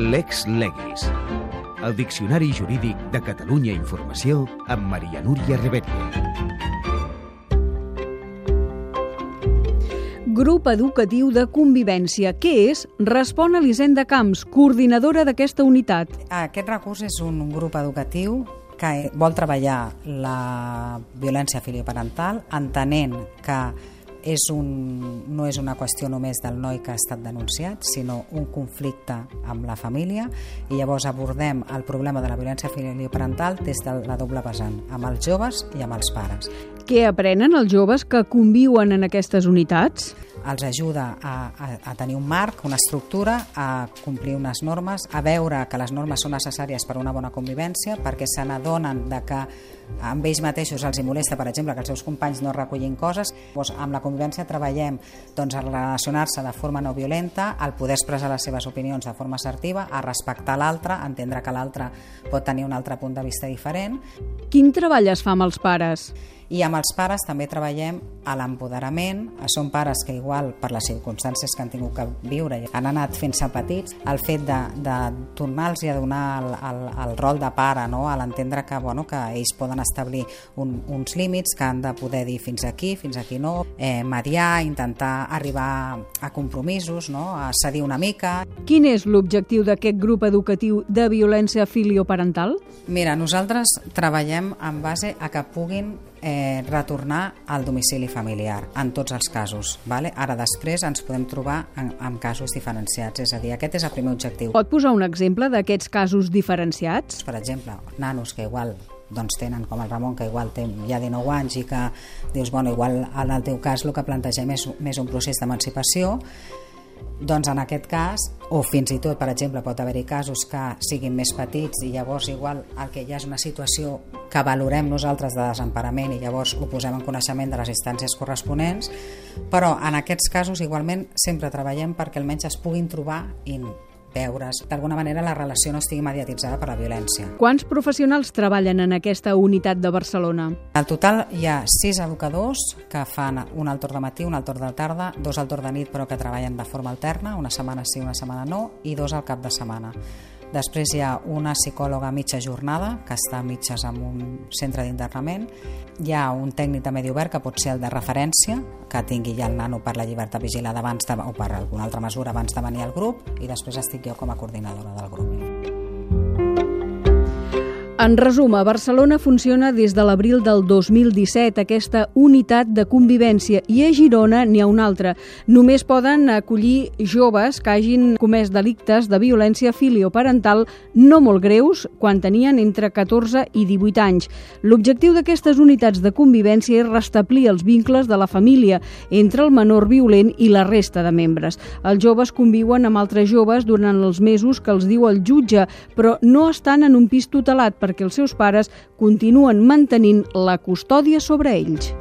Lex Legis. El Diccionari Jurídic de Catalunya Informació amb Maria Núria Rebetlle. Grup Educatiu de Convivència. Què és? Respon Elisenda Camps, coordinadora d'aquesta unitat. Aquest recurs és un grup educatiu que vol treballar la violència filioparental entenent que és un, no és una qüestió només del noi que ha estat denunciat, sinó un conflicte amb la família i llavors abordem el problema de la violència filioparental des de la doble vessant, amb els joves i amb els pares. Què aprenen els joves que conviuen en aquestes unitats? els ajuda a, a, a tenir un marc, una estructura, a complir unes normes, a veure que les normes són necessàries per a una bona convivència, perquè se n'adonen de que amb ells mateixos els hi molesta, per exemple, que els seus companys no recollin coses. Llavors, amb la convivència treballem doncs, a relacionar-se de forma no violenta, al poder expressar les seves opinions de forma assertiva, a respectar l'altre, a entendre que l'altre pot tenir un altre punt de vista diferent. Quin treball es fa amb els pares? I amb els pares també treballem a l'empoderament. Són pares que igual per les circumstàncies que han tingut que viure i han anat fent-se petits, el fet de, de tornar-los a donar el, el, el rol de pare, no? a l'entendre que, bueno, que ells poden establir un, uns límits que han de poder dir fins aquí, fins aquí no, eh, mediar, intentar arribar a compromisos, no? a cedir una mica. Quin és l'objectiu d'aquest grup educatiu de violència filioparental? Mira, nosaltres treballem en base a que puguin eh, retornar al domicili familiar en tots els casos. Vale? Ara després ens podem trobar en, en casos diferenciats, és a dir, aquest és el primer objectiu. Pot posar un exemple d'aquests casos diferenciats? Per exemple, nanos que igual doncs tenen com el Ramon que igual té ja 19 anys i que dius, bueno, igual en el teu cas el que plantegem és més un procés d'emancipació doncs en aquest cas, o fins i tot, per exemple, pot haver-hi casos que siguin més petits i llavors igual el que ja és una situació que valorem nosaltres de desemparament i llavors ho posem en coneixement de les instàncies corresponents, però en aquests casos igualment sempre treballem perquè almenys es puguin trobar i veure's. D'alguna manera la relació no estigui mediatitzada per la violència. Quants professionals treballen en aquesta unitat de Barcelona? Al total hi ha sis educadors que fan un al torn de matí, un al torn de tarda, dos al torn de nit però que treballen de forma alterna, una setmana sí, una setmana no, i dos al cap de setmana. Després hi ha una psicòloga mitja jornada, que està mitges en un centre d'internament. Hi ha un tècnic de medi obert, que pot ser el de referència, que tingui ja el nano per la llibertat vigilada abans de, o per alguna altra mesura abans de venir al grup, i després estic jo com a coordinadora del grup. En resum, a Barcelona funciona des de l'abril del 2017 aquesta unitat de convivència i a Girona n'hi ha una altra. Només poden acollir joves que hagin comès delictes de violència filioparental no molt greus quan tenien entre 14 i 18 anys. L'objectiu d'aquestes unitats de convivència és restablir els vincles de la família entre el menor violent i la resta de membres. Els joves conviuen amb altres joves durant els mesos que els diu el jutge, però no estan en un pis tutelat per perquè els seus pares continuen mantenint la custòdia sobre ells.